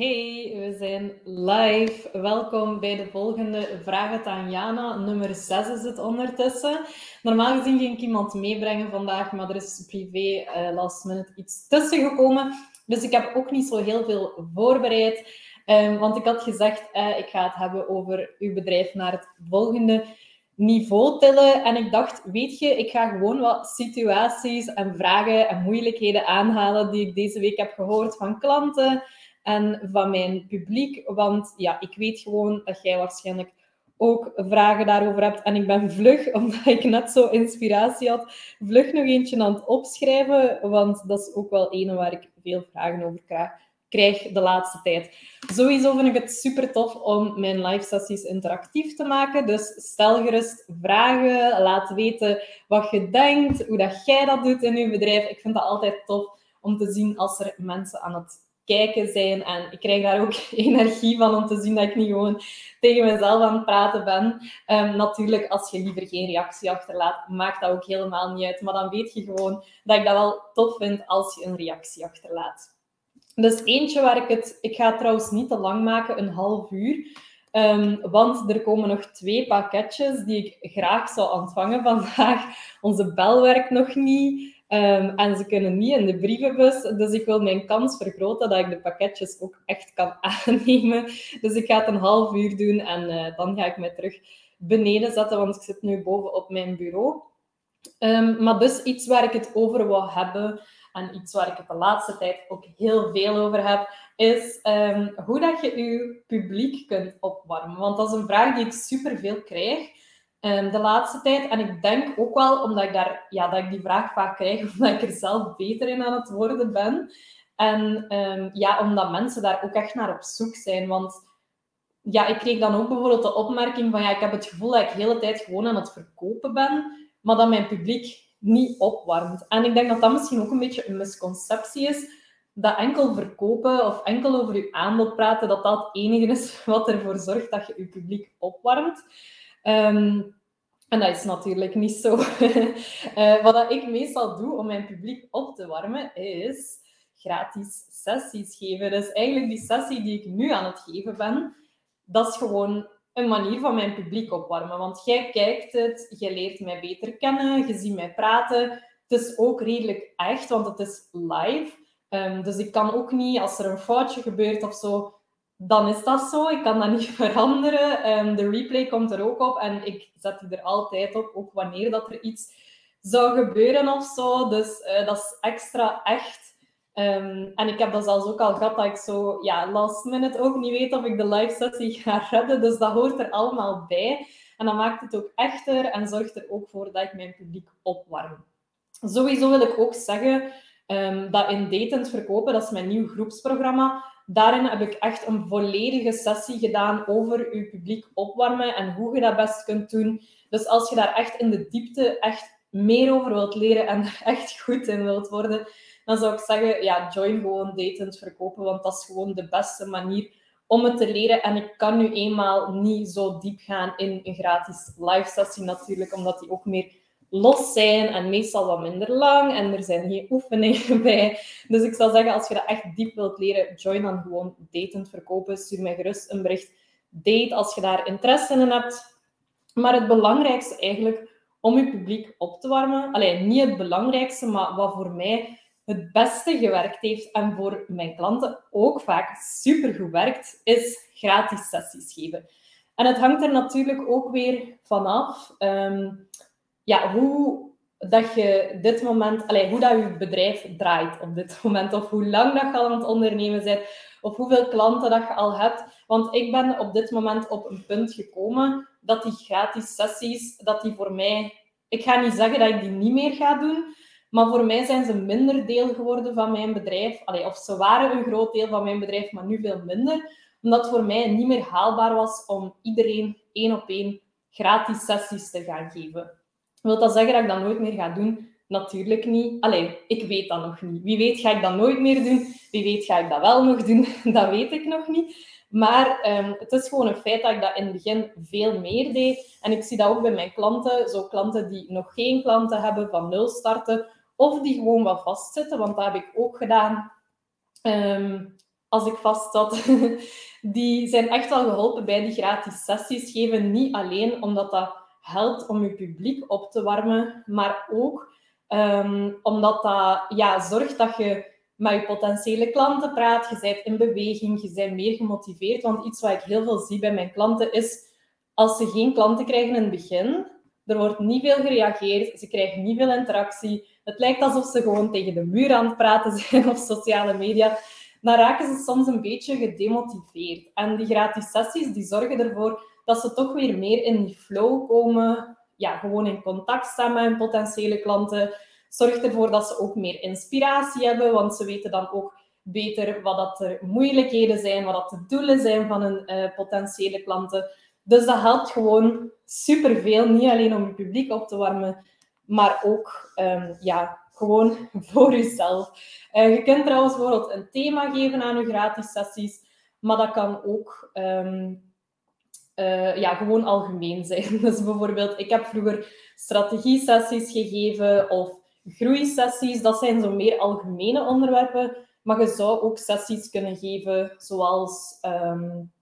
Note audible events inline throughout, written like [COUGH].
Hey, we zijn live. Welkom bij de volgende Vraag het aan Jana. Nummer 6 is het ondertussen. Normaal gezien ging ik iemand meebrengen vandaag, maar er is privé uh, last minute iets tussen gekomen. Dus ik heb ook niet zo heel veel voorbereid. Um, want ik had gezegd, uh, ik ga het hebben over uw bedrijf naar het volgende niveau tillen. En ik dacht, weet je, ik ga gewoon wat situaties en vragen en moeilijkheden aanhalen die ik deze week heb gehoord van klanten en van mijn publiek. Want ja, ik weet gewoon dat jij waarschijnlijk ook vragen daarover hebt. En ik ben vlug, [LAUGHS] omdat ik net zo inspiratie had, vlug nog eentje aan het opschrijven. Want dat is ook wel een waar ik veel vragen over krijg krijg de laatste tijd. Sowieso vind ik het super tof om mijn live sessies interactief te maken. Dus stel gerust vragen, laat weten wat je denkt, hoe dat jij dat doet in je bedrijf. Ik vind dat altijd tof om te zien als er mensen aan het kijken zijn. En ik krijg daar ook [LAUGHS] energie van om te zien dat ik niet gewoon tegen mezelf aan het praten ben. Um, natuurlijk, als je liever geen reactie achterlaat, maakt dat ook helemaal niet uit. Maar dan weet je gewoon dat ik dat wel tof vind als je een reactie achterlaat. Dus eentje waar ik het... Ik ga trouwens niet te lang maken, een half uur. Um, want er komen nog twee pakketjes die ik graag zou ontvangen [LAUGHS] vandaag. Onze bel werkt nog niet. Um, en ze kunnen niet in de brievenbus. Dus ik wil mijn kans vergroten dat ik de pakketjes ook echt kan [LAUGHS] aannemen. Dus ik ga het een half uur doen en uh, dan ga ik mij terug beneden zetten, want ik zit nu boven op mijn bureau. Um, maar dus iets waar ik het over wil hebben en iets waar ik het de laatste tijd ook heel veel over heb, is um, hoe dat je je publiek kunt opwarmen. Want dat is een vraag die ik super veel krijg de laatste tijd. En ik denk ook wel omdat ik, daar, ja, dat ik die vraag vaak krijg, [LAUGHS] omdat ik er zelf beter in aan het worden ben. En um, ja, omdat mensen daar ook echt naar op zoek zijn. Want ja, ik kreeg dan ook bijvoorbeeld de opmerking van ja, ik heb het gevoel dat ik de hele tijd gewoon aan het verkopen ben, maar dat mijn publiek niet opwarmt. En ik denk dat dat misschien ook een beetje een misconceptie is, dat enkel verkopen of enkel over je aanbod praten, dat dat het enige is [LAUGHS] wat ervoor zorgt dat je je publiek opwarmt. Um, en dat is natuurlijk niet zo. uh, [LAUGHS] wat ik meestal doe om mijn publiek op te warmen, is gratis sessies geven. Dus eigenlijk die sessie die ik nu aan het geven ben, dat is gewoon een manier van mijn publiek opwarmen. Want jij kijkt het, je leert mij beter kennen, je ziet mij praten. Het is ook redelijk echt, want het is live. Um, dus ik kan ook niet, als er een foutje gebeurt of zo, dan is dat zo. Ik kan dat niet [LAUGHS] veranderen. Um, de replay komt er ook op en ik zet die er altijd op, ook wanneer dat er iets zou gebeuren of zo. Dus uh, dat is extra echt. Um, en ik heb dat zelfs ook al gehad dat ik zo ja, last minute ook niet weet of ik de live sessie [LAUGHS] ga redden. Dus dat hoort er allemaal bij. En dat maakt het ook echter en zorgt er ook voor dat ik mijn publiek opwarm. Sowieso wil ik ook zeggen um, dat in Datend Verkopen, dat is mijn nieuw groepsprogramma, Daarin heb ik echt een volledige sessie gedaan over je publiek opwarmen en hoe je dat best kunt doen. Dus als je daar echt in de diepte echt meer over wilt leren en er echt goed in wilt worden, dan zou ik zeggen, ja, join gewoon datend verkopen, want dat is gewoon de beste manier om het te leren. En ik kan nu eenmaal niet zo diep gaan in een gratis live sessie natuurlijk, omdat die ook meer los zijn en meestal wat minder lang en er zijn geen oefeningen [LAUGHS] bij. Dus ik zou zeggen, als je dat echt diep wilt leren, join dan gewoon datend verkopen. Stuur mij gerust een bericht. Date als je daar interesse in hebt. Maar het belangrijkste eigenlijk om je publiek op te warmen, alleen niet het belangrijkste, maar wat voor mij het beste gewerkt heeft en voor mijn klanten ook vaak super werkt, is gratis sessies geven. En het hangt er natuurlijk ook weer vanaf. Um, ja, hoe dat je dit moment, allez, hoe dat je bedrijf draait op dit [LAUGHS] moment, of hoe lang dat je al aan het ondernemen bent, of hoeveel klanten dat je al hebt. Want ik ben op dit moment op een punt gekomen dat die gratis sessies, dat die voor mij, ik ga niet zeggen dat ik die niet meer ga doen, maar voor mij zijn ze minder deel geworden van mijn bedrijf. Allee, of ze waren een groot deel van mijn bedrijf, maar nu veel minder. Omdat het voor mij niet meer haalbaar was om iedereen één op één gratis sessies te gaan geven. Wil dat zeggen dat ik dat nooit meer ga doen? Natuurlijk niet. Alleen, ik weet dat nog niet. Wie weet ga ik dat nooit meer doen. Wie weet ga ik dat wel nog doen. [LAUGHS] Dat weet ik nog niet. Maar um, het is gewoon een feit dat ik dat in het begin veel meer deed. En ik zie dat ook bij mijn klanten. Zo klanten die nog geen klanten hebben, van nul starten. Of die gewoon wat vastzitten, want dat heb ik ook gedaan. Um, als ik vast zat, [LAUGHS] die zijn echt wel geholpen bij die gratis sessies geven. Niet alleen omdat dat helpt om je publiek op te warmen, maar ook um, omdat dat ja, zorgt dat je met je potentiële klanten praat, je bent in beweging, je bent meer gemotiveerd. Want iets wat ik heel veel zie bij mijn klanten is, als ze geen klanten krijgen in het begin, er wordt niet veel gereageerd, ze krijgen niet veel interactie, het lijkt alsof ze gewoon tegen de muur aan het praten [LAUGHS] zijn op sociale media, dan raken ze soms een beetje gedemotiveerd. En die gratis sessies die zorgen ervoor dat ze toch weer meer in die flow komen, ja, gewoon in contact staan met hun potentiële klanten, zorgt ervoor dat ze ook meer inspiratie hebben, want ze weten dan ook beter wat dat er moeilijkheden zijn, wat dat de doelen zijn van hun uh, potentiële klanten. Dus dat helpt gewoon superveel, niet alleen om je publiek op te warmen, maar ook um, ja, gewoon [LAUGHS] voor jezelf. Uh, je kunt trouwens bijvoorbeeld een thema geven aan je gratis sessies, maar dat kan ook um, uh, ja, gewoon algemeen zijn. [LAUGHS] Dus bijvoorbeeld, ik heb vroeger strategie-sessies gegeven of groeisessies, dat zijn zo meer algemene onderwerpen. Maar je zou ook sessies kunnen geven, zoals um,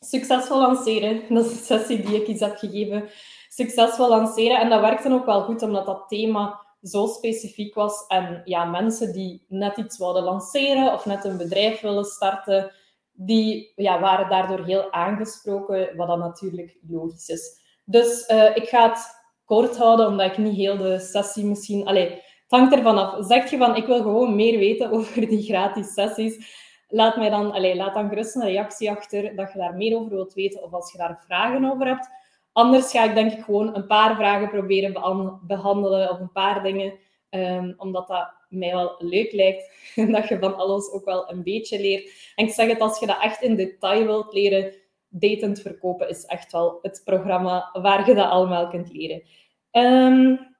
succesvol lanceren. [LAUGHS] Dat is een sessie die ik iets heb gegeven. Succesvol lanceren. En dat werkte ook wel goed, omdat dat thema zo specifiek was. En ja, mensen die net iets wilden lanceren of net een bedrijf willen starten, die ja, waren daardoor heel aangesproken, wat dan natuurlijk logisch is. Dus uh, ik ga het kort houden, omdat ik niet heel de sessie misschien... Allee, het hangt ervan af. Zeg je van, ik wil gewoon meer weten [LAUGHS] over die gratis sessies, laat, mij dan, allee, laat dan gerust een reactie achter dat je daar meer over wilt weten of als je daar vragen over hebt. Anders ga ik denk ik gewoon een paar vragen proberen behandelen of een paar dingen, um, omdat dat mij wel leuk lijkt [LAUGHS] en dat je van alles ook wel een beetje leert. En ik zeg het, als je dat echt in detail wilt leren, datend verkopen is echt wel het programma waar je dat allemaal kunt leren. Um,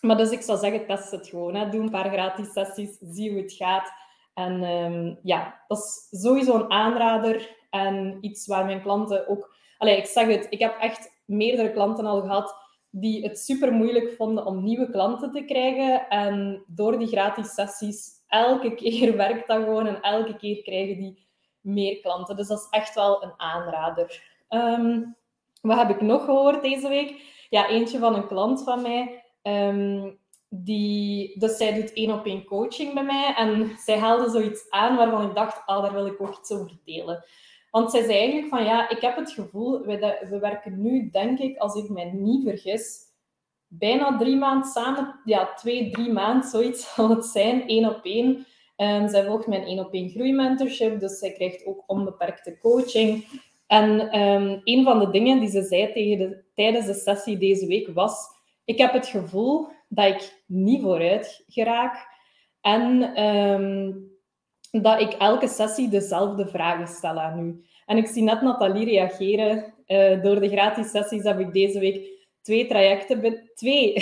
maar dus ik zou zeggen, test het gewoon. Hè. Doe een paar gratis sessies, zie hoe het gaat. En um, ja, dat is sowieso een aanrader en iets waar mijn klanten ook... Allee, ik zeg het, ik heb echt meerdere klanten al gehad die het super moeilijk vonden om nieuwe klanten te krijgen. En door die gratis sessies, elke keer [LAUGHS] werkt dat gewoon en elke keer krijgen die meer klanten. Dus dat is echt wel een aanrader. Um, wat heb ik nog gehoord deze week? Ja, eentje van een klant van mij. Um, die, dus zij doet één op één coaching bij mij. En zij haalde zoiets aan waarvan ik dacht, ah, daar wil ik ook iets over delen. Want zij zei eigenlijk van ja, ik heb het gevoel, we, we werken nu, denk ik, als ik mij niet vergis, bijna drie maanden samen. Ja, twee, drie maanden, zoiets zal het zijn, één op één. En zij volgt mijn één op één groeimentorship, dus zij krijgt ook onbeperkte coaching. En um, een van de dingen die ze zei tegen de, tijdens de sessie deze week was: Ik heb het gevoel dat ik niet vooruit geraak. En um, dat ik elke sessie dezelfde vragen stel aan u. En ik zie net Nathalie reageren. Uh, door de gratis sessies heb ik deze week twee trajecten. Twee!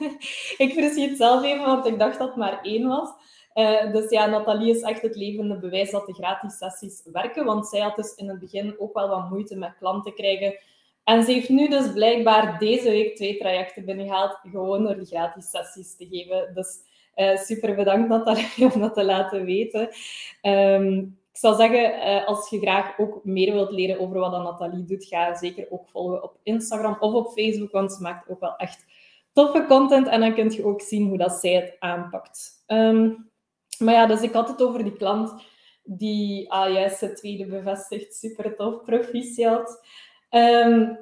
[LAUGHS] ik verzie het zelf even, want ik dacht dat het maar één was. Uh, dus ja, Nathalie is echt het levende bewijs dat de gratis sessies werken. Want zij had dus in het begin ook wel wat moeite met klanten krijgen. En ze heeft nu dus blijkbaar deze week twee trajecten binnengehaald, gewoon door die gratis sessies te geven. Dus uh, super bedankt Nathalie [LAUGHS] om dat te laten weten. Um, ik zou zeggen, uh, als je graag ook meer wilt leren over wat Nathalie doet, ga zeker ook volgen op Instagram of op Facebook, want ze maakt ook wel echt toffe content en dan kun je ook zien hoe dat zij het aanpakt. Um, maar ja, dus ik had het over die klant die ah, juist het tweede bevestigt. Super tof, proficiat. Um,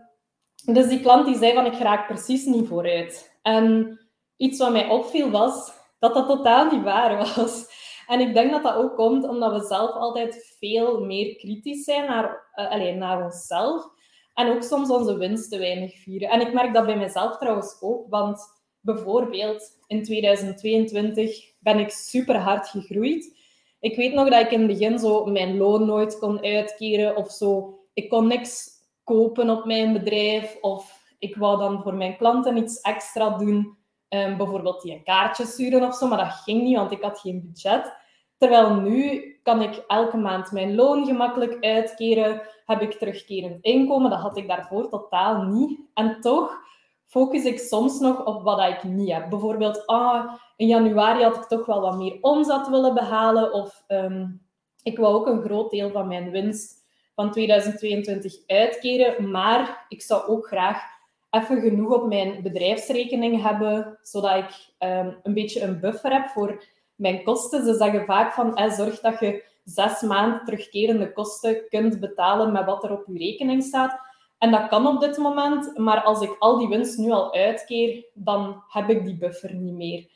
dus die klant die zei van ik raak precies niet vooruit. En iets wat mij opviel was dat dat totaal niet waar [LAUGHS] was. En ik denk dat dat ook komt omdat we zelf altijd veel meer kritisch zijn naar, uh, alleen, naar onszelf. En ook soms onze winst te weinig vieren. En ik merk dat bij mezelf trouwens ook, want bijvoorbeeld in 2022 ben ik super hard gegroeid. Ik weet nog dat ik in het begin zo mijn loon nooit kon uitkeren of zo. Ik kon niks kopen op mijn bedrijf of ik wou dan voor mijn klanten iets extra doen. Um, bijvoorbeeld die een kaartje sturen of zo, maar dat ging niet, want ik had geen budget. Terwijl nu kan ik elke maand mijn loon gemakkelijk uitkeren, heb ik terugkerend inkomen. Dat had ik daarvoor totaal niet. En toch focus ik soms nog op wat ik niet heb. Bijvoorbeeld, ah, in januari had ik toch wel wat meer omzet willen behalen. Of um, ik wou ook een groot deel van mijn winst van 2022 uitkeren, maar ik zou ook graag even genoeg op mijn bedrijfsrekening hebben, zodat ik ehm, een beetje een buffer heb voor mijn kosten. Ze zeggen vaak van, eh, zorg dat je zes maanden terugkerende kosten kunt betalen met wat er op je rekening staat. En dat kan op dit moment, maar als ik al die winst nu al uitkeer, dan heb ik die buffer niet meer.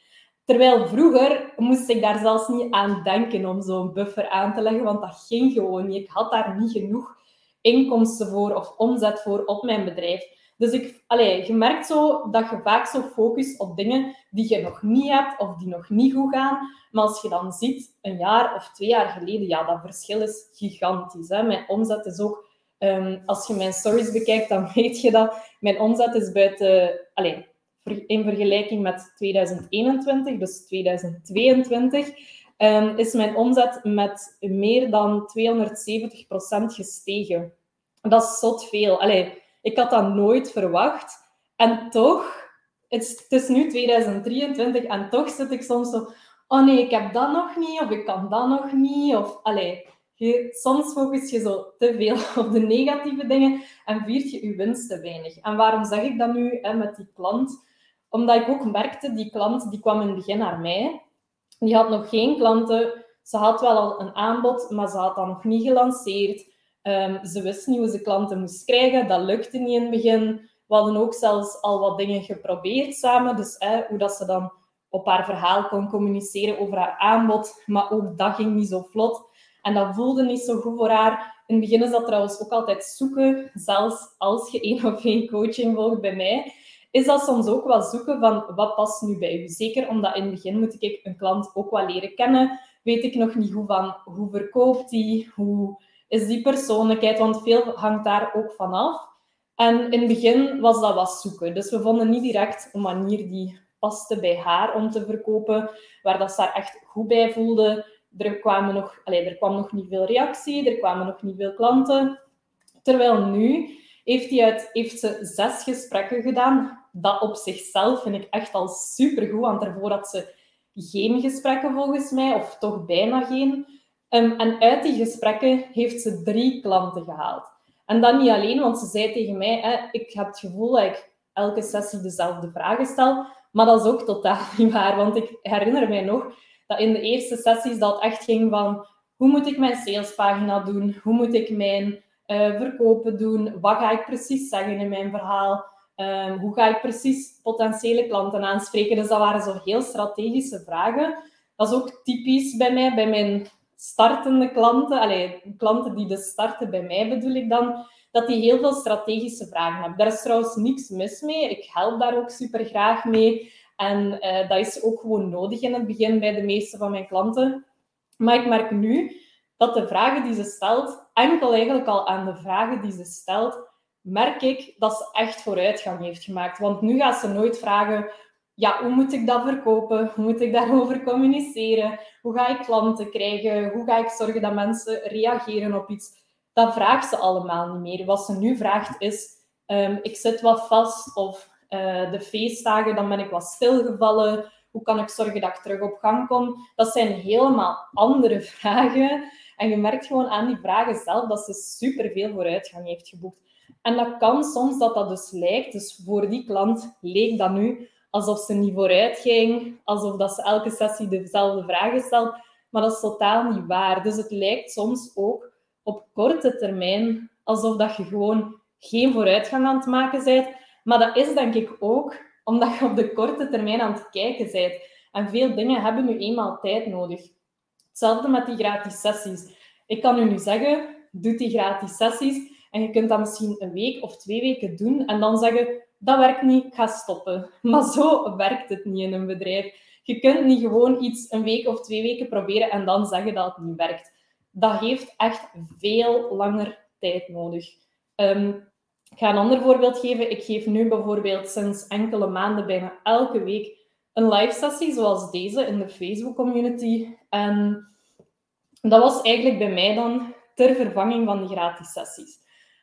Terwijl vroeger moest ik daar zelfs niet aan denken om zo'n buffer aan te leggen, want dat ging gewoon niet. Ik had daar niet genoeg inkomsten voor of omzet voor op mijn bedrijf. Dus ik, allez, je merkt zo dat je vaak zo focust op dingen die je nog niet hebt of die nog niet goed gaan. Maar als je dan ziet, een jaar of twee jaar geleden, ja, dat verschil is gigantisch. Hè? Mijn omzet is ook Ehm, als je mijn stories bekijkt, dan [LAUGHS] weet je dat mijn omzet is buiten... Allez, in vergelijking met 2021, dus 2022, um, is mijn omzet met meer dan 270% gestegen. Dat is zot veel. Allee, ik had dat nooit verwacht. En toch, het is, nu 2023 en toch zit ik soms zo... Oh nee, ik heb dat nog niet, of ik kan dat nog niet. Of, allee, soms focus je zo te veel [LAUGHS] op de negatieve dingen en viert je je winst te weinig. En waarom zeg ik dat nu hè, met die klant? Omdat ik ook merkte, die klant die kwam in het begin naar mij. Die had nog geen klanten. Ze had wel al een aanbod, maar ze had dat nog niet gelanceerd. Um, ze wist niet hoe ze klanten moest krijgen. Dat lukte niet in het begin. We hadden ook zelfs al wat dingen geprobeerd samen. Dus hoe dat ze dan op haar verhaal kon communiceren over haar aanbod. Maar ook dat ging niet zo vlot. En dat voelde niet zo goed voor haar. In het begin is dat trouwens ook altijd zoeken, zelfs als je één of één coaching volgt bij mij, is dat soms ook wel zoeken van wat past nu bij u. Zeker omdat in het begin moet ik een klant ook wel leren kennen. Weet ik nog niet hoe van hoe verkoopt die, hoe is die persoonlijkheid, want veel hangt daar ook van af. En in het begin was dat wat zoeken. Dus we vonden niet direct een manier die paste bij haar om te verkopen, waar dat ze daar echt goed bij voelde er, kwamen nog, allez, er kwam nog niet veel reactie, er kwamen nog niet veel klanten. Terwijl nu heeft, hij uit, heeft ze zes gesprekken gedaan. Dat op zichzelf vind ik echt al supergoed, want daarvoor had ze geen gesprekken volgens mij, of toch bijna geen. Um, en uit die gesprekken heeft ze drie klanten gehaald. En dat niet alleen, want ze zei tegen mij, hè, ik heb het gevoel dat ik elke sessie dezelfde vragen stel, maar dat is ook totaal [LAUGHS] niet waar, want ik herinner mij nog dat in de eerste sessies dat echt ging van hoe moet ik mijn salespagina doen? Hoe moet ik mijn uh, verkopen doen? Wat ga ik precies zeggen in mijn verhaal? Um, hoe ga ik precies potentiële klanten aanspreken? Dus dat waren zo heel strategische vragen. Dat is ook typisch bij mij, bij mijn startende klanten. Allee, klanten die dus starten bij mij bedoel ik dan, dat die heel veel strategische vragen hebben. Daar is trouwens niks mis mee. Ik help daar ook super graag mee. En uh, dat is ook gewoon nodig in het begin bij de meeste van mijn klanten. Maar ik merk nu dat de vragen die ze stelt, enkel eigenlijk al aan de vragen die ze stelt, merk ik dat ze echt vooruitgang heeft gemaakt. Want nu gaat ze nooit vragen, ja, hoe moet ik dat verkopen? Hoe moet ik daarover communiceren? Hoe ga ik klanten krijgen? Hoe ga ik zorgen dat mensen reageren op iets? Dat vraagt ze allemaal niet meer. Wat ze nu vraagt is, um, ik zit wat vast of uh, de feestdagen, dan ben ik wat stilgevallen. Hoe kan ik zorgen dat ik terug op gang kom? Dat zijn helemaal andere [LAUGHS] vragen. En je merkt gewoon aan die vragen zelf dat ze superveel vooruitgang heeft geboekt. En dat kan soms dat dat dus lijkt, dus voor die klant leek dat nu alsof ze niet vooruit ging, alsof dat ze elke sessie dezelfde vragen stelt. Maar dat is totaal niet waar. Dus het lijkt soms ook op korte termijn alsof dat je gewoon geen vooruitgang aan het maken bent, maar dat is denk ik ook omdat je op de korte termijn aan het kijken bent. En veel dingen hebben nu eenmaal tijd nodig. Hetzelfde met die gratis sessies. Ik kan u nu zeggen, doe die gratis sessies en je kunt dat misschien een week of twee weken doen en dan zeggen, dat werkt niet, ik ga stoppen. [LAUGHS] Maar zo werkt het niet in een bedrijf. Je kunt niet gewoon iets een week of twee weken proberen en dan zeggen dat het niet werkt. Dat heeft echt veel langer tijd nodig. Ehm, ik ga een ander voorbeeld geven. Ik geef nu bijvoorbeeld sinds enkele maanden bijna elke week een live sessie zoals deze in de Facebook community. En dat was eigenlijk bij mij dan ter vervanging van die gratis sessies.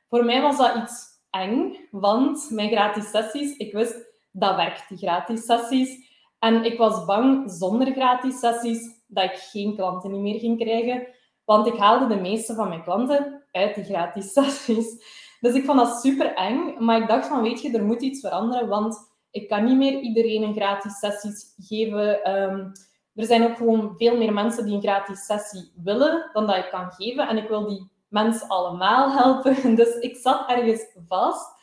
Voor mij was dat iets eng, want mijn gratis sessies, ik wist dat werkt, die gratis sessies. En ik was bang zonder gratis sessies dat ik geen klanten meer ging krijgen. Want ik haalde de meeste van mijn klanten uit die gratis [LAUGHS] sessies. Dus ik vond dat super eng. Maar ik dacht van, weet je, er moet iets veranderen. Want ik kan niet meer iedereen een gratis sessies geven. Ehm, er zijn ook gewoon veel meer mensen die een gratis sessie willen dan dat ik kan geven. En ik wil die mensen allemaal helpen. [LAUGHS] Dus ik zat ergens vast.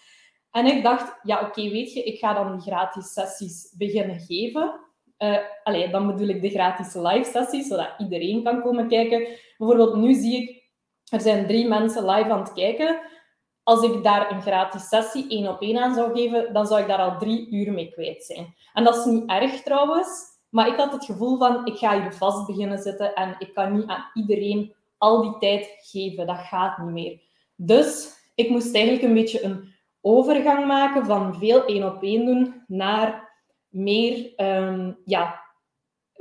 En ik dacht, ja, oké, weet je, ik ga dan gratis sessies beginnen geven. Uh, dan bedoel ik de gratis live sessies, zodat iedereen kan komen kijken. Bijvoorbeeld nu zie ik, er zijn drie mensen live aan het kijken. Als ik daar een gratis sessie één op één aan zou geven, dan zou ik daar al drie uur mee kwijt zijn. En dat is niet erg trouwens, maar ik had het gevoel van, ik ga hier vast beginnen zitten en ik kan niet aan iedereen al die tijd geven. Dat gaat niet meer. Dus ik moest eigenlijk een beetje een overgang maken van veel één op één doen naar meer, um, ja,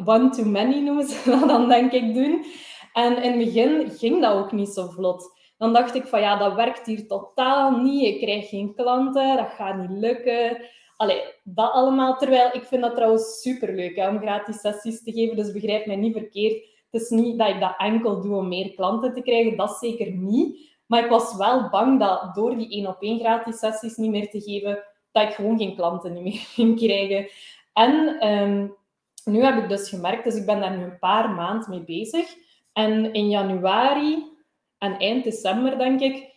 one-to-many noemen ze dat dan, denk ik, doen. En in het begin ging dat ook niet zo vlot. Dan dacht ik van ja, dat werkt hier totaal niet. Ik krijg geen klanten, dat gaat niet lukken. Allee, dat allemaal. Terwijl ik vind dat trouwens superleuk hè, om gratis sessies te geven. Dus begrijp mij niet verkeerd. Het is niet dat ik dat enkel doe om meer klanten te krijgen. Dat zeker niet. Maar ik was wel bang dat door die één op één gratis sessies niet meer te geven, dat ik gewoon geen klanten meer [LAUGHS] ging krijgen. En ehm, nu heb ik dus gemerkt, dus ik ben daar nu een paar maanden mee bezig. En in januari en eind december, denk ik,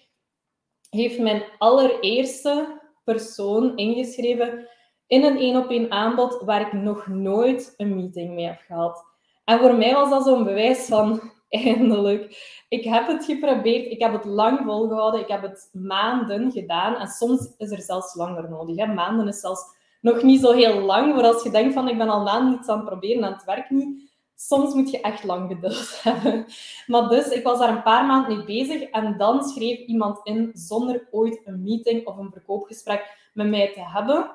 heeft mijn allereerste persoon ingeschreven in een één op één aanbod waar ik nog nooit een meeting mee heb gehad. En voor mij was dat zo'n bewijs van [LAUGHS] eindelijk. Ik heb het geprobeerd, ik heb het lang volgehouden, ik heb het maanden gedaan en soms is er zelfs langer nodig. Hè. Maanden is zelfs nog niet zo heel lang, voor als je denkt van ik ben al maanden iets aan het proberen en het werkt niet. Soms moet je echt lang geduld [LAUGHS] hebben. Maar dus, ik was daar een paar maanden mee bezig en dan schreef iemand in zonder ooit een meeting of een verkoopgesprek met mij te hebben.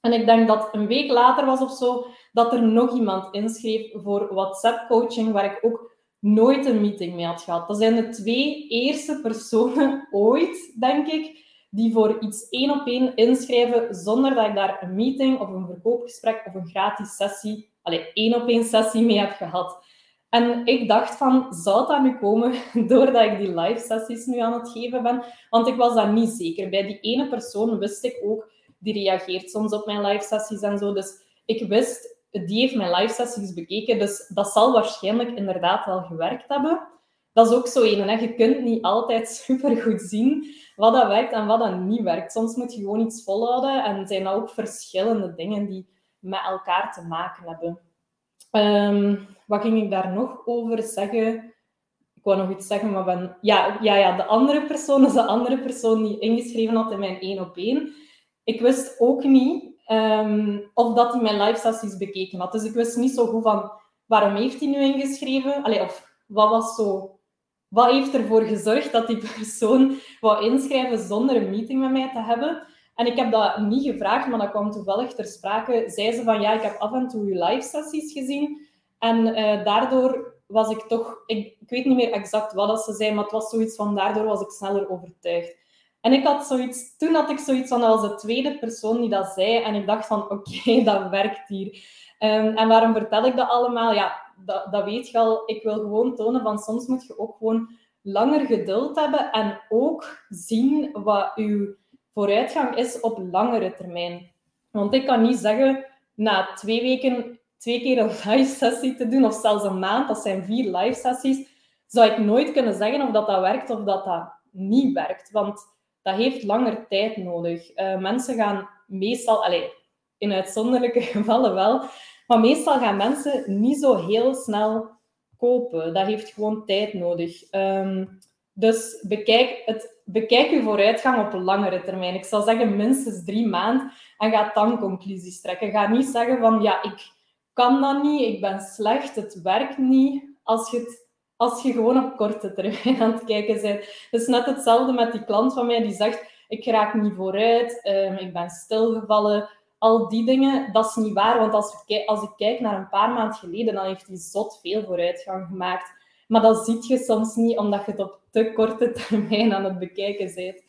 En ik denk dat een week later was of zo, dat er nog iemand inschreef voor WhatsApp-coaching, waar ik ook nooit een meeting mee had gehad. Dat zijn de twee eerste personen [LAUGHS] ooit, denk ik, die voor iets één op één inschrijven zonder dat ik daar een meeting of een verkoopgesprek of een gratis sessie, alleen één op één sessie mee heb gehad. En ik dacht van, zou dat nu komen [LAUGHS] doordat ik die live sessies nu aan het geven ben? Want ik was daar niet zeker. Bij die ene persoon wist ik ook, die reageert soms op mijn live sessies en zo. Dus ik wist, die heeft mijn live sessies bekeken, dus dat zal waarschijnlijk inderdaad wel gewerkt hebben. Dat is ook zo een. Hè? Je kunt niet altijd [LAUGHS] super goed zien wat dat werkt en wat dat niet werkt. Soms moet je gewoon iets volhouden en zijn ook verschillende dingen die met elkaar te maken hebben. Ehm, wat ging ik daar nog over zeggen? Ik wou nog iets zeggen, maar ben... Ja, ja, ja, de andere persoon is de andere persoon die ingeschreven had in mijn één op één. Ik wist ook niet Ehm, of dat hij mijn live sessies bekeken had. Dus ik wist niet zo goed van waarom heeft hij nu ingeschreven? Allee, of wat was zo... Wat heeft ervoor gezorgd dat die [LAUGHS] persoon wou inschrijven zonder een meeting met mij te hebben? En ik heb dat niet gevraagd, maar dat kwam toevallig ter sprake. Zei ze van, ja, ik heb af en toe uw live sessies gezien. En uh, daardoor was ik toch... Ik, ik, weet niet meer exact wat dat ze zei, maar het was zoiets van, daardoor was ik sneller overtuigd. En ik had zoiets, toen had ik zoiets van, was de tweede persoon die dat zei. En ik dacht van, [LAUGHS] oké, dat werkt hier. Um, en waarom vertel ik dat allemaal? Ja, dat, dat weet je al. Ik wil gewoon tonen van, soms moet je ook gewoon langer geduld hebben. En ook zien wat uw vooruitgang is op langere termijn. Want ik kan niet zeggen, na twee weken twee keer een [LAUGHS] live sessie te doen, of zelfs een maand, dat zijn vier live sessies, zou ik nooit kunnen zeggen of dat, dat werkt of dat dat niet werkt. Want dat heeft langer tijd nodig. Uh, mensen gaan meestal, allez, in uitzonderlijke [LAUGHS] gevallen wel, maar meestal gaan mensen niet zo heel snel kopen. Dat heeft gewoon tijd nodig. Um, dus bekijk, het, bekijk vooruitgang op een langere termijn. Ik zal zeggen minstens drie maanden en ga dan conclusies trekken. Ga niet zeggen van ja, ik kan dat niet, ik ben slecht, het werkt niet. Als je het als je gewoon op korte termijn aan het kijken bent. Is net hetzelfde met die klant van mij die zegt, ik raak niet vooruit, um, ik ben stilgevallen. Al die dingen, dat is niet waar. Want als, als ik kijk naar een paar maanden geleden, dan heeft hij zot veel vooruitgang gemaakt. Maar dat zie je soms niet, omdat je het op te korte termijn aan het bekijken bent.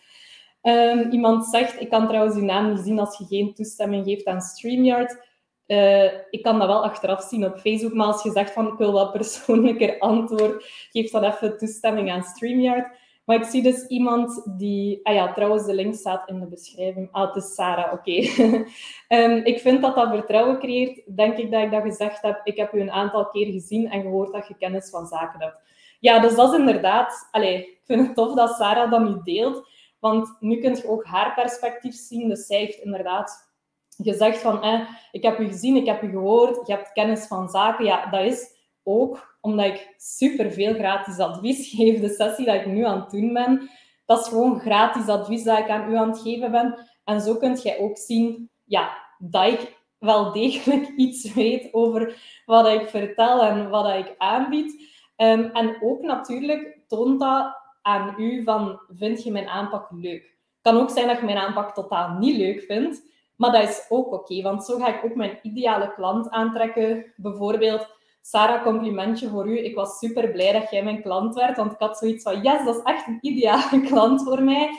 Um, iemand zegt, ik kan trouwens uw naam niet zien als je geen toestemming geeft aan StreamYard. Uh, ik kan dat wel achteraf zien op Facebook, maar als je zegt van ik wil wat persoonlijker antwoord, geef dan even toestemming aan StreamYard. Maar ik zie dus iemand die... Ah ja, trouwens, de link staat in de beschrijving. Ah, het is Sarah, oké. [LAUGHS] Ehm, ik vind dat dat vertrouwen creëert. Denk ik dat ik dat gezegd heb. Ik heb u een aantal keer gezien en gehoord dat je kennis van zaken hebt. Ja, dus dat is inderdaad... Allee, ik vind het tof dat Sarah dat nu deelt. Want nu kun je ook haar perspectief zien. Dus zij heeft inderdaad gezegd van... Eh, ik heb u gezien, ik heb u gehoord. Je hebt kennis van zaken. Ja, dat is ook omdat ik super veel gratis advies [LAUGHS] geef. De sessie dat ik nu aan het doen ben, dat is gewoon gratis advies dat ik aan u aan het geven ben. En zo kunt jij ook zien ja, dat ik wel degelijk [LAUGHS] iets weet over wat ik vertel en wat ik aanbied. Um, en ook natuurlijk toont dat aan u van, vind je mijn aanpak leuk? Het kan ook zijn dat je mijn aanpak totaal niet leuk vindt, maar dat is ook oké, want zo ga ik ook mijn ideale klant aantrekken. Bijvoorbeeld Sarah, complimentje voor u. Ik was super blij dat jij mijn klant werd, want ik had zoiets van, yes, dat is echt een ideale [LAUGHS] klant voor mij.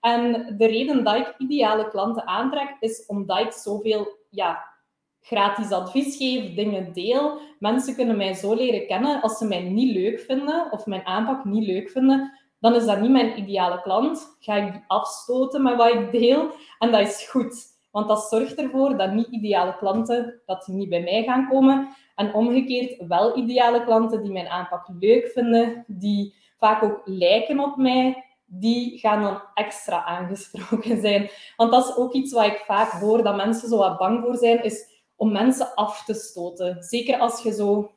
En de reden dat ik ideale klanten aantrek, is omdat ik zoveel ja, gratis advies geef, dingen deel. Mensen kunnen mij zo leren kennen. Als ze mij niet leuk vinden, of mijn aanpak niet leuk vinden, dan is dat niet mijn ideale klant. Ga ik die afstoten met wat ik deel. En dat is goed. Want dat zorgt ervoor dat niet-ideale klanten dat niet bij mij gaan komen. En omgekeerd wel ideale klanten die mijn aanpak leuk vinden, die vaak ook lijken op mij, die gaan dan extra aangesproken zijn. Want dat is ook iets wat ik vaak hoor, dat mensen zo wat bang voor zijn, is om mensen af te stoten. Zeker als je zo,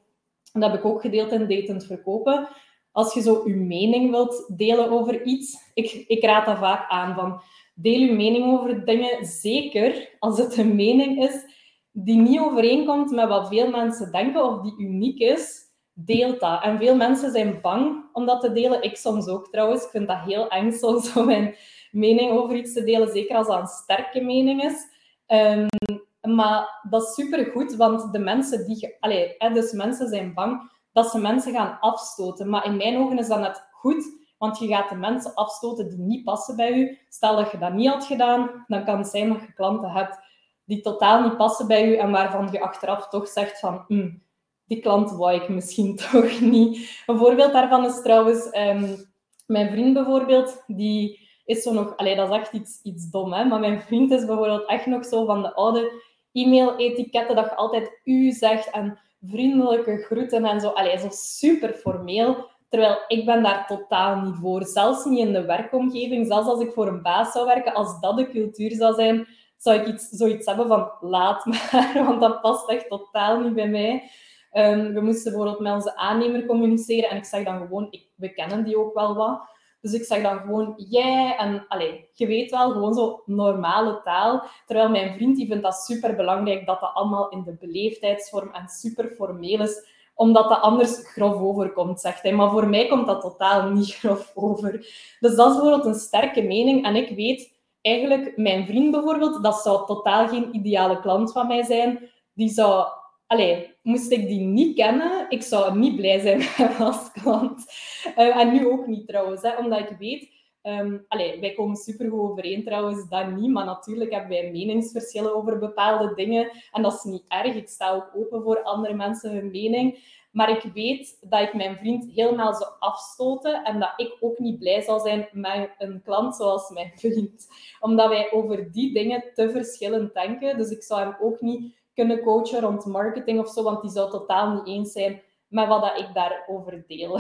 en dat heb ik ook gedeeld in Datend Verkopen, als je zo je mening wilt delen over iets, ik, ik raad dat vaak aan van deel uw mening over dingen, zeker als het een mening is die niet overeenkomt met wat veel mensen denken of die uniek is, deelt dat. En veel mensen zijn bang om dat te delen. Ik soms ook trouwens. Ik vind dat heel eng soms om mijn mening over iets te delen, zeker als dat een sterke mening is. Um, maar dat is supergoed, want de mensen die... Allee, dus mensen zijn bang dat ze mensen gaan afstoten. Maar in mijn ogen is dat net goed, want je gaat de mensen afstoten die niet passen bij u. Stel dat je dat niet had gedaan, dan kan het zijn dat je klanten hebt die totaal niet passen bij u en waarvan je achteraf toch zegt van hm, die klant wou ik misschien [LAUGHS] toch niet. Een voorbeeld daarvan is trouwens um, mijn vriend bijvoorbeeld, die is zo nog, allee, dat is echt iets, iets dom, hè? maar mijn vriend is bijvoorbeeld echt nog zo van de oude e-mail-etiketten dat je altijd u zegt en vriendelijke groeten en zo. Allee, zo super formeel. Terwijl ik ben daar totaal niet voor. Zelfs niet in de werkomgeving. Zelfs als ik voor een baas zou werken, als dat de cultuur zou zijn, zou ik iets, zoiets hebben van laat maar, [LAUGHS] want dat past echt totaal niet bij mij. Um, we moesten bijvoorbeeld met onze aannemer communiceren en ik zeg dan gewoon, ik, we kennen die ook wel wat. Dus ik zeg dan gewoon jij en allee, je weet wel, gewoon zo normale taal. Terwijl mijn vriend die vindt dat super belangrijk dat dat allemaal in de beleefdheidsvorm en super formeel is, omdat dat anders grof overkomt, zegt hij. Maar voor mij komt dat totaal niet [LAUGHS] grof over. Dus dat is bijvoorbeeld een sterke mening en ik weet eigenlijk mijn vriend bijvoorbeeld, dat zou totaal geen ideale klant van mij zijn. Die zou, allee, moest ik die niet kennen, ik zou niet blij zijn [LAUGHS] als klant. Uh, en nu ook niet trouwens, hè, omdat ik weet, um, allee, wij komen supergoed overeen trouwens, dat niet, maar natuurlijk hebben wij meningsverschillen over bepaalde dingen. En dat is niet erg, ik sta ook open voor andere mensen hun mening. Maar ik weet dat ik mijn vriend helemaal zou afstoten en dat ik ook niet blij zal zijn met een klant zoals mijn vriend. Omdat wij over die dingen te verschillend denken. Dus ik zou hem ook niet kunnen coachen rond marketing of zo, want die zou totaal niet eens zijn met wat dat ik daarover deel.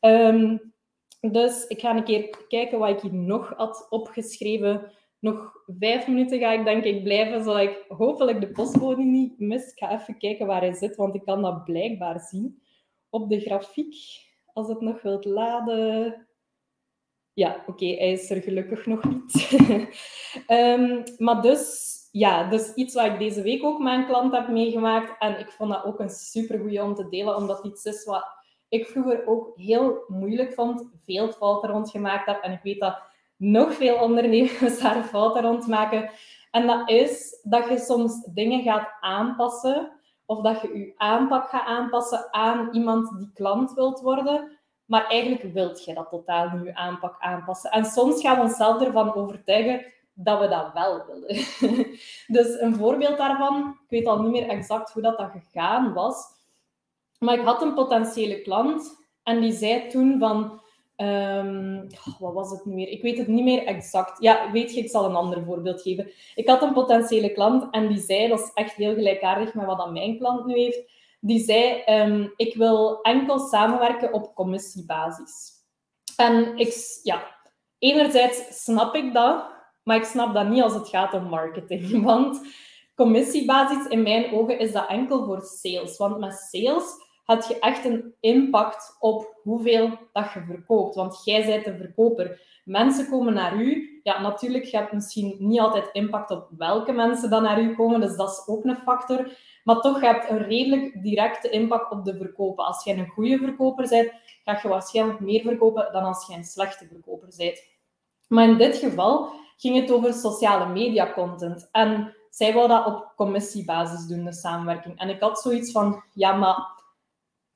um, [LAUGHS] dus ik ga een keer kijken wat ik hier nog had opgeschreven nog vijf minuten ga ik denk ik blijven, zodat ik hopelijk de postbode niet mis. Ik ga even kijken waar hij zit, want ik kan dat blijkbaar zien op de grafiek. Als het nog wilt laden. Ja, oké, hij is er gelukkig nog niet. um, [LAUGHS] maar dus, ja, dus iets wat ik deze week ook een klant heb meegemaakt. En ik vond dat ook een supergoeie om te delen, omdat het iets is wat ik vroeger ook heel moeilijk vond. Veel fouten rondgemaakt heb. En ik weet dat nog veel ondernemers [LAUGHS] daar fouten rond maken. En dat is dat je soms dingen gaat aanpassen of dat je je aanpak gaat aanpassen aan iemand die klant wilt worden. Maar eigenlijk wilt je dat totaal niet je aanpak aanpassen. En soms gaan we onszelf ervan overtuigen dat we dat wel willen. [LAUGHS] dus een voorbeeld daarvan, ik weet al niet meer exact hoe dat, dat gegaan was, maar ik had een potentiële klant en die zei toen van, um, wat was het nu meer? Ik weet het niet meer exact. Ja, weet je, ik zal een ander voorbeeld geven. Ik had een potentiële klant en die zei, dat is echt heel gelijkaardig met wat dan mijn klant nu heeft, die zei, um, ik wil enkel samenwerken op commissiebasis. En ik, ja, enerzijds snap ik dat, maar ik snap dat niet als het gaat om marketing. [LAUGHS] Want commissiebasis in mijn ogen is dat enkel voor sales. Want met sales had je echt een impact op hoeveel dat je verkoopt. Want jij bent de verkoper. Mensen komen naar u. Ja, natuurlijk, je hebt misschien niet altijd impact op welke mensen dan naar u komen. Dus dat is ook een factor. Maar toch, je hebt een redelijk directe impact op de verkopen. Als jij een goede verkoper bent, ga je waarschijnlijk meer verkopen dan als jij een slechte verkoper bent. Maar in dit geval ging het over sociale media content. En zij wou dat op commissiebasis doen, de samenwerking. En ik had zoiets van, ja, maar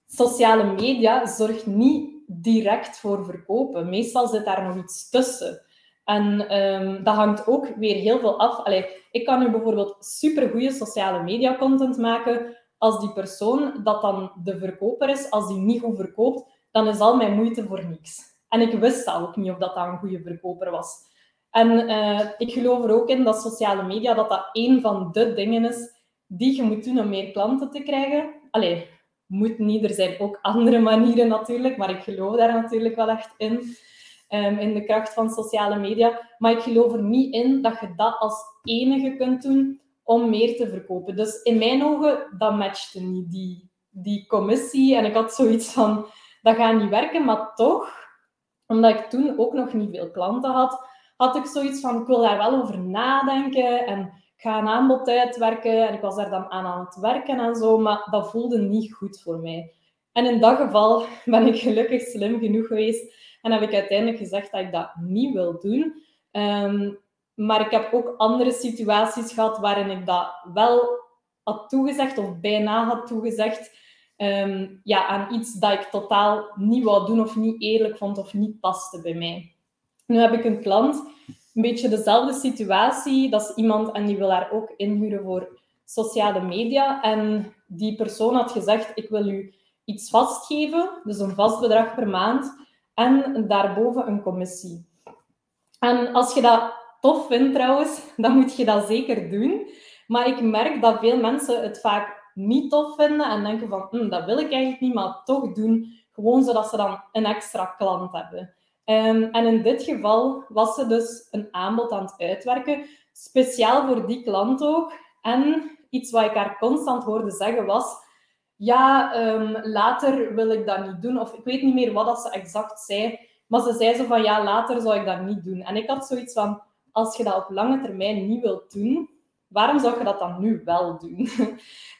sociale media zorgt niet direct voor verkopen. Meestal zit daar nog iets tussen. En um, dat hangt ook weer heel veel af. Allee, ik kan nu bijvoorbeeld supergoeie sociale media content maken. Als die persoon dat dan de verkoper is, als die niet goed verkoopt, dan is al mijn moeite voor niks. En ik wist ook niet of dat, dat een goede verkoper was. En uh, ik geloof er ook in dat sociale media dat dat een van de dingen is die je moet doen om meer klanten te krijgen. Allee, moet niet. Er zijn ook andere manieren natuurlijk, maar ik geloof daar natuurlijk wel echt in. Um, in de kracht van sociale media. Maar ik geloof er niet in dat je dat als enige kunt doen om meer te verkopen. Dus in mijn ogen, dat matchte niet, die, die commissie. En ik had zoiets van, dat gaat niet werken. Maar toch, omdat ik toen ook nog niet veel klanten had, had ik zoiets van, ik wil daar wel over nadenken. En ga een aanbod uitwerken. En ik was daar dan aan aan het werken en zo, maar dat voelde niet goed voor mij. En in dat geval [LAUGHS] ben ik gelukkig slim genoeg geweest en heb ik uiteindelijk gezegd dat ik dat niet wil doen. Ehm, maar ik heb ook andere situaties gehad waarin ik dat wel had toegezegd of bijna had toegezegd. Ehm, ja, aan iets dat ik totaal niet wou doen of niet eerlijk vond of niet paste bij mij. Nu heb ik een klant een beetje dezelfde situatie. Dat is iemand en die wil haar ook inhuren voor sociale media. En die persoon had gezegd, ik wil u iets vastgeven, dus een vast bedrag per maand, en daarboven een commissie. En als je dat tof vindt trouwens, [LAUGHS] dan moet je dat zeker doen. Maar ik merk dat veel mensen het vaak niet tof vinden en denken van, hm, dat wil ik eigenlijk niet, maar toch doen, gewoon zodat ze dan een extra klant hebben. Um, en in dit geval was ze dus een aanbod aan het uitwerken, speciaal voor die klant ook. En iets wat ik haar constant hoorde zeggen was: Ja, um, later wil ik dat niet doen. Of ik weet niet meer wat dat ze exact zei. Maar ze zei zo van: Ja, later zou ik dat niet doen. En ik had zoiets van: Als je dat op lange termijn niet wilt doen, waarom zou je dat dan nu wel doen?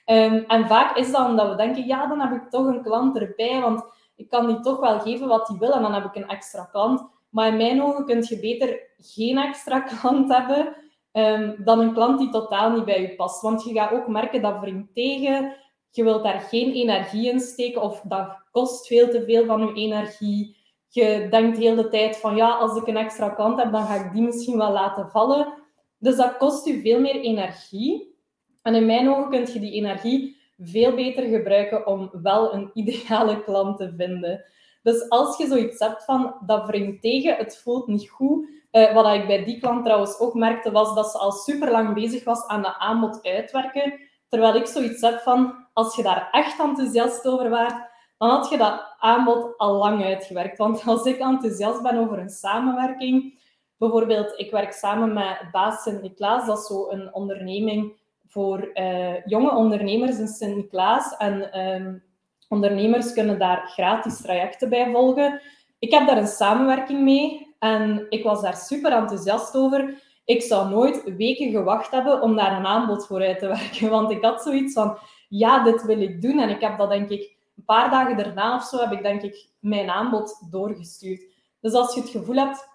um, [LAUGHS] en vaak is dat omdat we denken: Ja, dan heb ik toch een klant erbij. Want ik kan die toch wel geven wat die wil en dan heb ik een extra klant. Maar in mijn ogen kun je beter geen extra [LAUGHS] klant hebben um, dan een klant die totaal niet bij je past. Want je gaat ook merken dat wringt tegen. Je wilt daar geen energie in steken of dat kost veel te veel van je energie. Je denkt de hele tijd van ja, als ik een extra klant heb, dan ga ik die misschien wel laten vallen. Dus dat kost je veel meer energie. En in mijn ogen kun je die energie veel beter gebruiken om wel een ideale klant te vinden. Dus als je zoiets hebt van dat wringt tegen, het voelt niet goed. Uh, wat ik bij die klant trouwens ook merkte, was dat ze al super lang bezig was aan dat aanbod uitwerken. Terwijl ik zoiets heb van, als je daar echt enthousiast over waart, dan had je dat aanbod al lang uitgewerkt. Want als ik enthousiast ben over een samenwerking, bijvoorbeeld, ik werk samen met Baas Sint-Niklaas, dat is zo een onderneming voor uh, jonge ondernemers in Sint-Niklaas. En um, ondernemers kunnen daar gratis trajecten bij volgen. Ik heb daar een samenwerking mee en ik was daar super enthousiast over. Ik zou nooit weken gewacht hebben om daar een aanbod voor uit te [LAUGHS] werken. Want ik had zoiets van, ja, dit wil ik doen. En ik heb dat denk ik een paar dagen daarna of zo, heb ik denk ik mijn aanbod doorgestuurd. Dus als je het gevoel hebt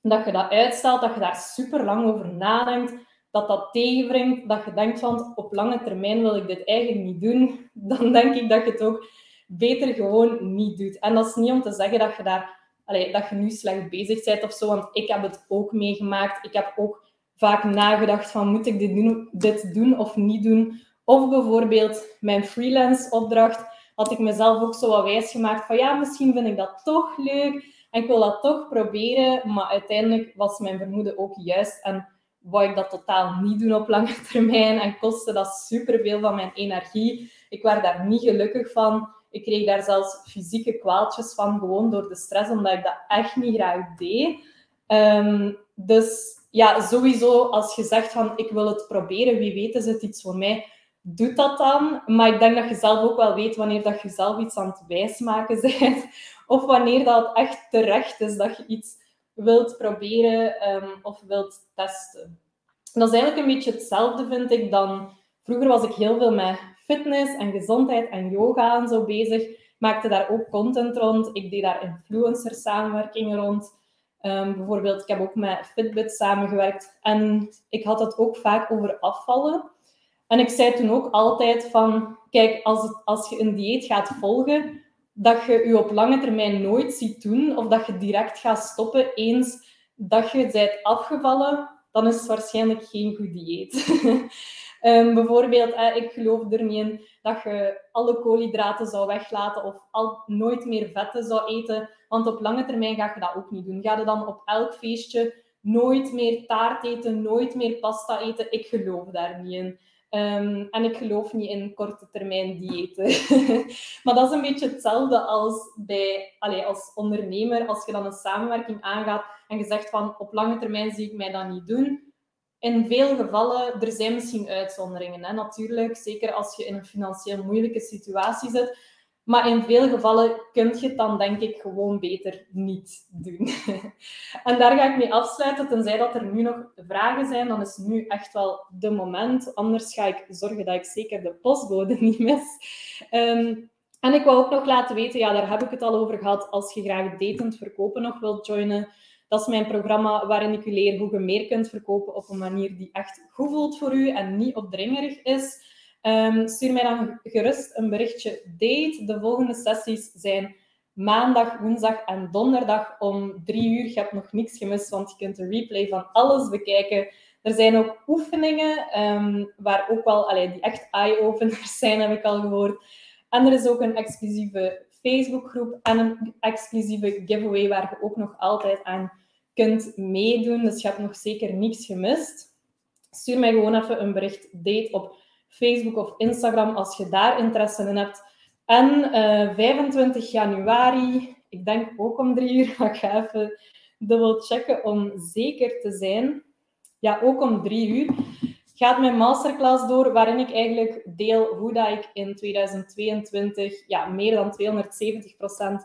dat je dat uitstelt, dat je daar super lang over nadenkt, dat dat tegenbrengt, dat je denkt van op lange termijn wil ik dit eigenlijk niet doen, [LAUGHS] dan denk ik dat je het ook beter gewoon niet doet. En dat is niet om te zeggen dat je daar allee, dat je nu slecht bezig bent of zo, want ik heb het ook meegemaakt. Ik heb ook vaak nagedacht van moet ik dit doen, dit doen of niet doen. Of bijvoorbeeld mijn freelance opdracht had ik mezelf ook zo wat wijs gemaakt van ja, misschien vind ik dat toch leuk en ik wil dat toch proberen. Maar uiteindelijk was mijn vermoeden ook juist en wou ik dat totaal niet doen op lange termijn en kostte dat superveel van mijn energie. Ik werd daar niet gelukkig van. Ik kreeg daar zelfs fysieke kwaaltjes van, gewoon door de stress, omdat ik dat echt niet graag deed. Ehm, dus ja, sowieso als je zegt van ik wil het proberen, wie weet is het iets voor mij, doe dat dan. Maar ik denk dat je zelf ook wel weet wanneer dat je zelf iets aan het wijsmaken [LAUGHS] bent. Of wanneer dat echt terecht is dat je iets wilt proberen um, of wilt testen. Dat is eigenlijk een beetje hetzelfde, vind ik, dan... Vroeger was ik heel veel met fitness en gezondheid en yoga en zo bezig. Maakte daar ook content rond. Ik deed daar influencer samenwerkingen rond. Um, bijvoorbeeld, ik heb ook met Fitbit samengewerkt. En ik had het ook vaak over afvallen. En ik zei toen ook altijd van, kijk, als, het, als je een dieet gaat volgen, dat je je op lange termijn nooit ziet doen, of dat je direct gaat stoppen eens dat je bent afgevallen, dan is het waarschijnlijk geen goed dieet. um, [LAUGHS] bijvoorbeeld, ik geloof er niet in dat je alle koolhydraten zou weglaten of al, nooit meer vetten zou eten, want op lange termijn ga je dat ook niet doen. Ga je dan op elk feestje nooit meer taart eten, nooit meer pasta eten? Ik geloof daar niet in. Um, en ik geloof niet in korte termijn diëten. [LAUGHS] maar dat is een beetje hetzelfde als bij, als ondernemer, als je dan een samenwerking aangaat en je zegt van op lange termijn zie ik mij dat niet doen. In veel gevallen, er zijn misschien uitzonderingen, hè, natuurlijk. Zeker als je in een financieel moeilijke situatie zit. Maar in veel gevallen kun je het dan denk ik gewoon beter niet doen. [LAUGHS] en daar ga ik mee afsluiten, tenzij dat er nu nog vragen zijn, dan is nu echt wel de moment. Anders ga ik zorgen dat ik zeker de postbode [LAUGHS] niet mis. Ehm, en ik wou ook nog laten weten, ja, daar heb ik het al over gehad, als je graag datend verkopen nog wilt joinen. Dat is mijn programma waarin ik u leer hoe je meer kunt verkopen op een manier die echt goed voelt voor u en niet opdringerig is. Um, stuur mij dan gerust een berichtje date. De volgende sessies zijn maandag, woensdag en donderdag om drie uur. Je hebt nog niks gemist, want je kunt de replay van alles bekijken. Er zijn ook oefeningen, um, waar ook wel, allee, die echt eye-openers [LAUGHS] zijn, heb ik al gehoord. En er is ook een exclusieve Facebookgroep en een exclusieve giveaway waar je ook nog altijd aan kunt meedoen. Dus je hebt nog zeker niks gemist. Stuur mij gewoon even een bericht date op Facebook of Instagram als je daar interesse in hebt. En uh, eh, 25 januari, ik denk ook om drie uur, [LAUGHS] maar ik ga even dubbel checken om zeker te zijn. Ja, ook om drie uur gaat mijn masterclass door, waarin ik eigenlijk deel hoe dat ik in 2022 ja, meer dan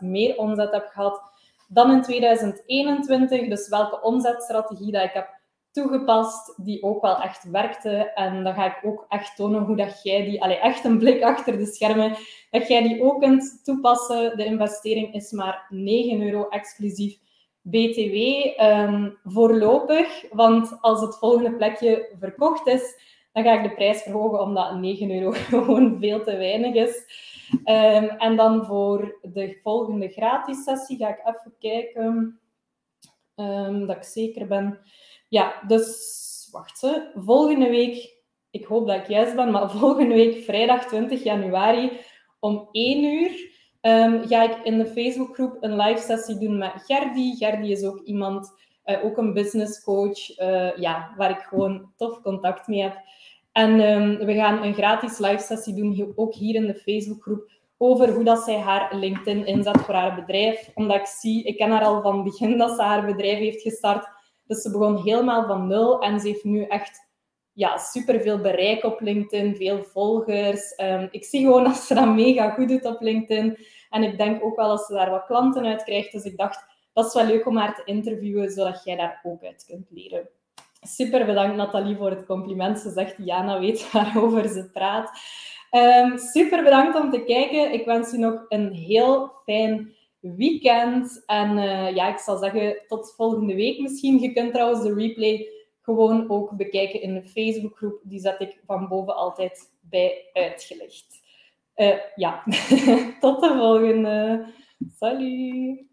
270% meer omzet heb gehad dan in 2021. Dus welke omzetstrategie dat ik heb toegepast die ook wel echt werkte. En dan ga ik ook echt tonen hoe dat jij die, allez, echt een blik achter de schermen, dat jij die ook kunt toepassen. De investering is maar 9 euro exclusief BTW um, voorlopig. Want als het volgende plekje verkocht is, dan ga ik de prijs verhogen, omdat 9 euro [LAUGHS] gewoon veel te weinig is. Um, en dan voor de volgende gratis sessie ga ik even kijken um, dat ik zeker ben. Ja, dus wacht. Hè. Volgende week, ik hoop dat ik juist ben, maar [LAUGHS] volgende week, vrijdag 20 januari om 1 uur, um, ga ik in de Facebookgroep een live sessie doen met Gerdy. Gerdy is ook iemand, uh, ook een business coach, uh, ja, waar ik gewoon tof contact mee heb. En um, we gaan een gratis live sessie doen, ook hier in de Facebookgroep, over hoe dat zij haar LinkedIn inzet voor haar bedrijf. Omdat ik zie, ik ken haar al van het begin dat ze haar bedrijf heeft gestart. Dus ze begon helemaal van nul en ze heeft nu echt ja, superveel bereik op LinkedIn, veel volgers. Um, ik zie gewoon dat ze dat mega goed doet op LinkedIn. En ik denk ook wel dat ze daar wat klanten uit krijgt. Dus ik dacht, dat is wel leuk om haar te interviewen, zodat jij daar ook uit kunt leren. Super bedankt Nathalie voor het compliment. Ze zegt, Jana weet [LAUGHS] waarover ze praat. Um, super bedankt om te kijken. Ik wens u nog een heel fijn weekend. En uh, ja, ik zal zeggen tot volgende week misschien. Je kunt trouwens de replay gewoon ook bekijken in de Facebookgroep. Die zet ik van boven altijd bij uitgelegd. Uh, ja, [LAUGHS] tot de volgende. Salut!